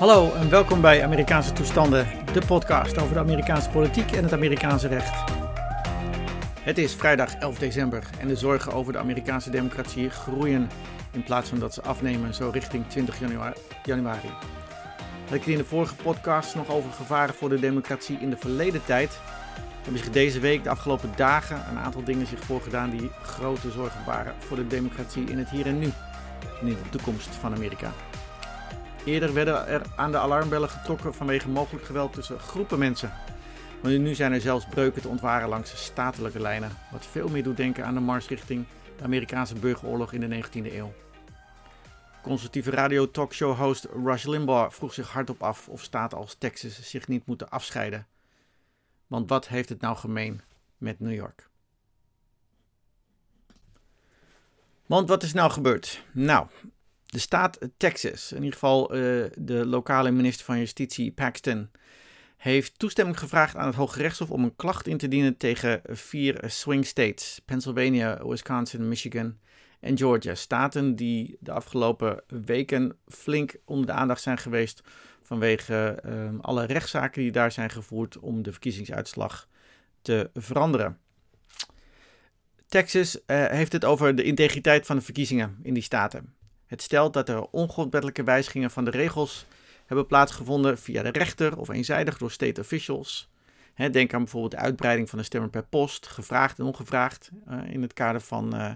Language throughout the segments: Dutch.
Hallo en welkom bij Amerikaanse Toestanden, de podcast over de Amerikaanse politiek en het Amerikaanse recht. Het is vrijdag 11 december en de zorgen over de Amerikaanse democratie groeien in plaats van dat ze afnemen zo richting 20 januari. Had ik het in de vorige podcast nog over gevaren voor de democratie in de verleden tijd, hebben zich deze week, de afgelopen dagen, een aantal dingen zich voorgedaan die grote zorgen waren voor de democratie in het hier en nu in de toekomst van Amerika. Eerder werden er aan de alarmbellen getrokken vanwege mogelijk geweld tussen groepen mensen. Maar nu zijn er zelfs breuken te ontwaren langs de statelijke lijnen, wat veel meer doet denken aan de mars richting de Amerikaanse burgeroorlog in de 19e eeuw. Conservatieve radio talkshow host Rush Limbaugh vroeg zich hardop af of staten als Texas zich niet moeten afscheiden. Want wat heeft het nou gemeen met New York? Want wat is nou gebeurd? Nou, de staat Texas, in ieder geval uh, de lokale minister van Justitie Paxton, heeft toestemming gevraagd aan het Hoge Rechtshof om een klacht in te dienen tegen vier swing states: Pennsylvania, Wisconsin, Michigan en Georgia. Staten die de afgelopen weken flink onder de aandacht zijn geweest vanwege uh, alle rechtszaken die daar zijn gevoerd om de verkiezingsuitslag te veranderen. Texas uh, heeft het over de integriteit van de verkiezingen in die staten. Het stelt dat er ongrondwettelijke wijzigingen van de regels hebben plaatsgevonden via de rechter of eenzijdig door state officials. denk aan bijvoorbeeld de uitbreiding van de stemmen per post, gevraagd en ongevraagd, uh, in het kader van uh,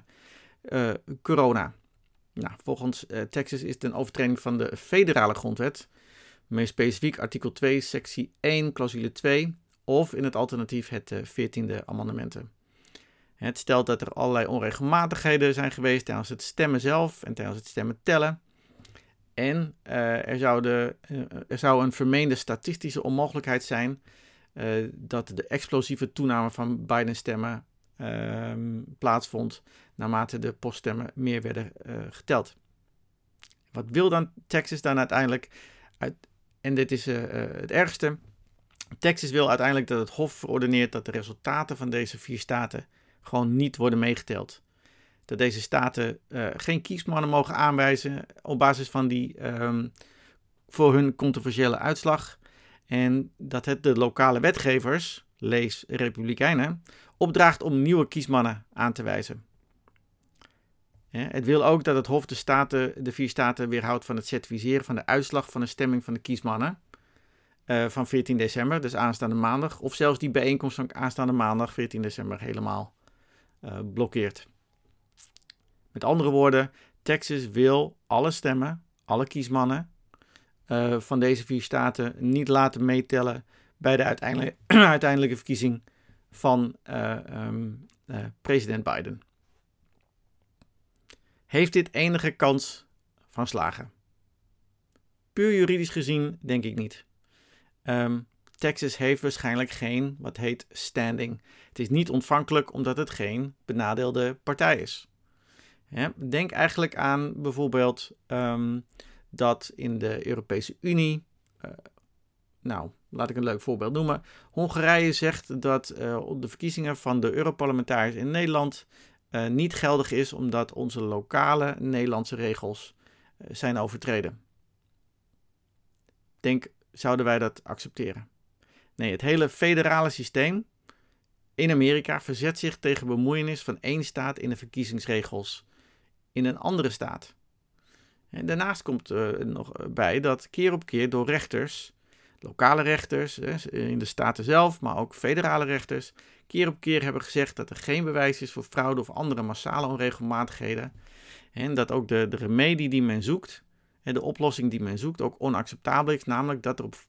uh, corona. Nou, volgens Texas is het een overtreding van de federale grondwet, meer specifiek artikel 2, sectie 1, clausule 2, of in het alternatief het 14e amendementen. Het stelt dat er allerlei onregelmatigheden zijn geweest tijdens het stemmen zelf en tijdens het stemmen tellen. En uh, er, zou de, uh, er zou een vermeende statistische onmogelijkheid zijn uh, dat de explosieve toename van Biden-stemmen ehm, plaatsvond naarmate de poststemmen meer werden geteld. Wat wil dan Texas dan uiteindelijk? Uit, en dit is het ergste. Texas wil uiteindelijk dat het Hof verordeneert dat de resultaten van deze vier staten gewoon niet worden meegeteld. Dat deze staten uh, geen kiesmannen mogen aanwijzen op basis van die um, voor hun controversiële uitslag. En dat het de lokale wetgevers, lees republikeinen, opdraagt om nieuwe kiesmannen aan te wijzen. Het wil ook dat het Hof de, staten, de vier staten weerhoudt van het certificeren van de uitslag van de stemming van de kiesmannen. Uh, van 14 december, dus aanstaande maandag. Of zelfs die bijeenkomst van aanstaande maandag, 14 december, helemaal uh, blokkeert. Met andere woorden, Texas wil alle stemmen, alle kiesmannen uh, van deze vier staten niet laten meetellen bij de uiteindelijke, uiteindelijke verkiezing van uh, um, president Biden. Heeft dit enige kans van slagen? Puur juridisch gezien denk ik niet. Um, Texas heeft waarschijnlijk geen wat heet standing. Het is niet ontvankelijk omdat het geen benadeelde partij is. denk eigenlijk aan bijvoorbeeld um, dat in de Europese Unie, uh, nou laat ik een leuk voorbeeld noemen, Hongarije zegt dat uh, de verkiezingen van de Europarlementariërs in Nederland uh, niet geldig is omdat onze lokale Nederlandse regels zijn overtreden. Denk, zouden wij dat accepteren? Nee, het hele federale systeem in Amerika verzet zich tegen bemoeienis van één staat in de verkiezingsregels in een andere staat. En daarnaast komt er nog bij dat keer op keer door rechters, lokale rechters in de staten zelf, maar ook federale rechters, keer op keer hebben gezegd dat er geen bewijs is voor fraude of andere massale onregelmatigheden. En dat ook de, de remedie die men zoekt, de oplossing die men zoekt, ook onacceptabel is, namelijk dat er op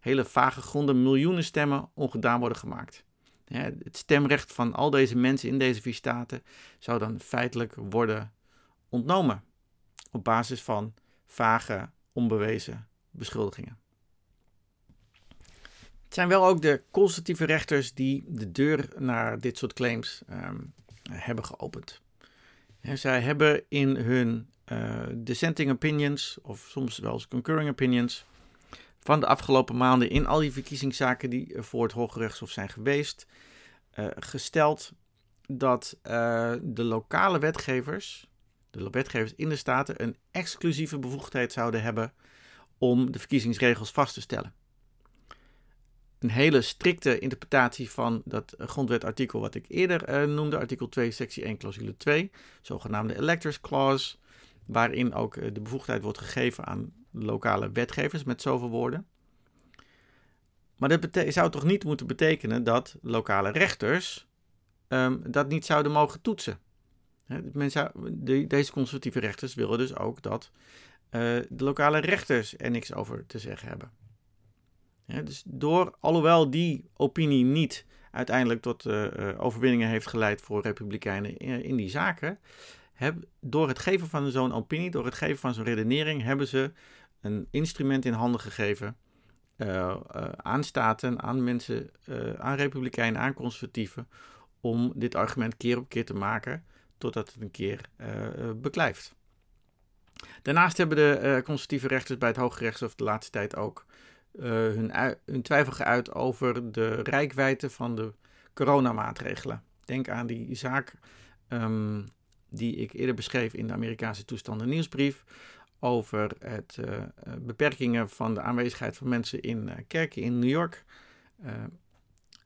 hele vage gronden miljoenen stemmen ongedaan worden gemaakt. Het stemrecht van al deze mensen in deze vier staten zou dan feitelijk worden ontnomen op basis van vage, onbewezen beschuldigingen. Het zijn wel ook de conservatieve rechters die de deur naar dit soort claims um, hebben geopend. Zij hebben in hun uh, dissenting opinions, of soms wel eens concurring opinions, van de afgelopen maanden in al die verkiezingszaken die voor het Hoge Rechtshof zijn geweest, uh, gesteld dat uh, de lokale wetgevers, de wetgevers in de staten, een exclusieve bevoegdheid zouden hebben om de verkiezingsregels vast te stellen. Een hele strikte interpretatie van dat grondwetartikel wat ik eerder uh, noemde, artikel 2, sectie 1, clausule 2, zogenaamde Electors Clause, waarin ook uh, de bevoegdheid wordt gegeven aan lokale wetgevers met zoveel woorden. Maar dat zou toch niet moeten betekenen dat lokale rechters um, dat niet zouden mogen toetsen. deze conservatieve rechters willen dus ook dat uh, de lokale rechters er niks over te zeggen hebben. Dus door, alhoewel die opinie niet uiteindelijk tot uh, overwinningen heeft geleid voor republikeinen in, die zaken, heb, door het geven van zo'n opinie, door het geven van zo'n redenering, hebben ze een instrument in handen gegeven uh, aan staten, aan mensen, aan republikeinen, aan conservatieven, om dit argument keer op keer te maken totdat het een keer beklijft. Daarnaast hebben de conservatieve rechters bij het Hoge Rechtshof de laatste tijd ook hun, hun, twijfel geuit over de rijkwijde van de coronamaatregelen. Denk aan die zaak um, die ik eerder beschreef in de Amerikaanse toestanden nieuwsbrief over het uh, beperkingen van de aanwezigheid van mensen in uh, kerken in New York.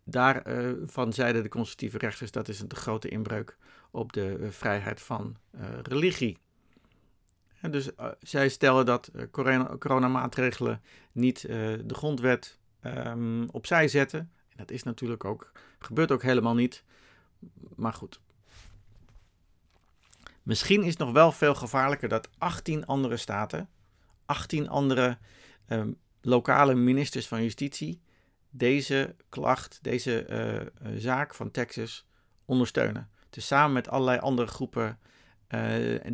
daarvan zeiden de conservatieve rechters dat is een te grote inbreuk op de vrijheid van religie. Dus zij stellen dat corona coronamaatregelen niet de grondwet um, opzij zetten. En dat is natuurlijk ook, gebeurt ook helemaal niet. Maar goed, Misschien is het nog wel veel gevaarlijker dat 18 andere staten, 18 andere ehm, lokale ministers van Justitie, deze klacht, deze zaak van Texas ondersteunen. Samen met allerlei andere groepen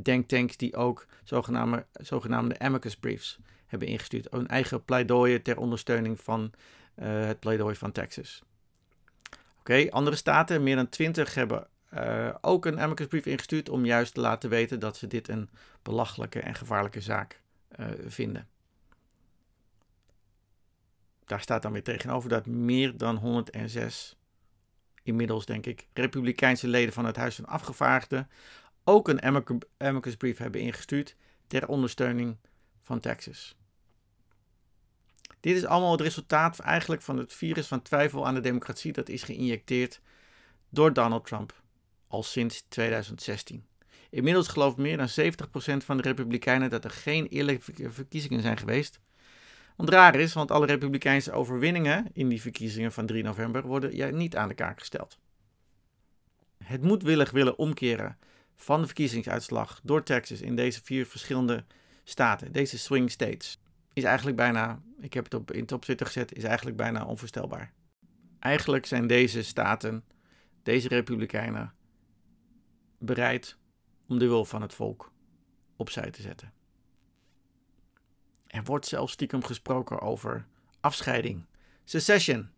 denktanks die ook zogenaamde, zogenaamde amicus briefs hebben ingestuurd. Een eigen pleidooien ter ondersteuning van het pleidooi van Texas. Oké, andere staten, meer dan 20, hebben uh, ook een amicus brief ingestuurd om juist te laten weten dat ze dit een belachelijke en gevaarlijke zaak vinden. Daar staat dan weer tegenover dat meer dan 106, inmiddels denk ik, republikeinse leden van het Huis van Afgevaardigden ook een amicus brief hebben ingestuurd ter ondersteuning van Texas. Dit is allemaal het resultaat eigenlijk van het virus van twijfel aan de democratie dat is geïnjecteerd door Donald Trump al sinds 2016. Inmiddels gelooft meer dan 70% van de Republikeinen dat er geen eerlijke verkiezingen zijn geweest. Wat raar is, want alle Republikeinse overwinningen in die verkiezingen van 3 november worden ja, niet aan de kaak gesteld. Het moedwillig willen omkeren van de verkiezingsuitslag door Texas in deze vier verschillende staten, deze swing states, is eigenlijk bijna, ik heb het op, in het opzitter gezet, is eigenlijk bijna onvoorstelbaar. Eigenlijk zijn deze staten, deze Republikeinen, bereid om de wil van het volk opzij te zetten. Er wordt zelfs stiekem gesproken over afscheiding, secession.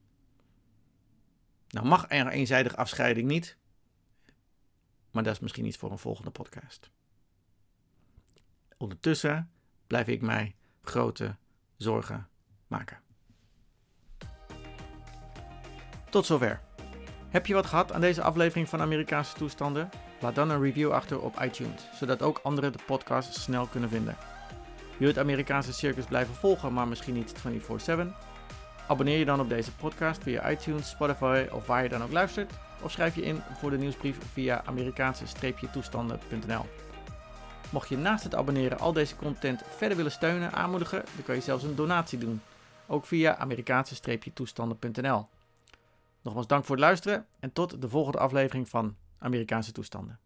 Nou mag er eenzijdig afscheiding niet, maar dat is misschien iets voor een volgende podcast. Ondertussen blijf ik mij grote zorgen maken. Tot zover. Heb je wat gehad aan deze aflevering van Amerikaanse toestanden? Laat dan een review achter op iTunes, zodat ook anderen de podcast snel kunnen vinden. Wil je het Amerikaanse circus blijven volgen, maar misschien niet 24/7? Abonneer je dan op deze podcast via iTunes, Spotify of waar je dan ook luistert. Of schrijf je in voor de nieuwsbrief via Amerikaanse-toestanden.nl. Mocht je naast het abonneren al deze content verder willen steunen, aanmoedigen, dan kan je zelfs een donatie doen. Ook via Amerikaanse-toestanden.nl. Nogmaals dank voor het luisteren en tot de volgende aflevering van Amerikaanse toestanden.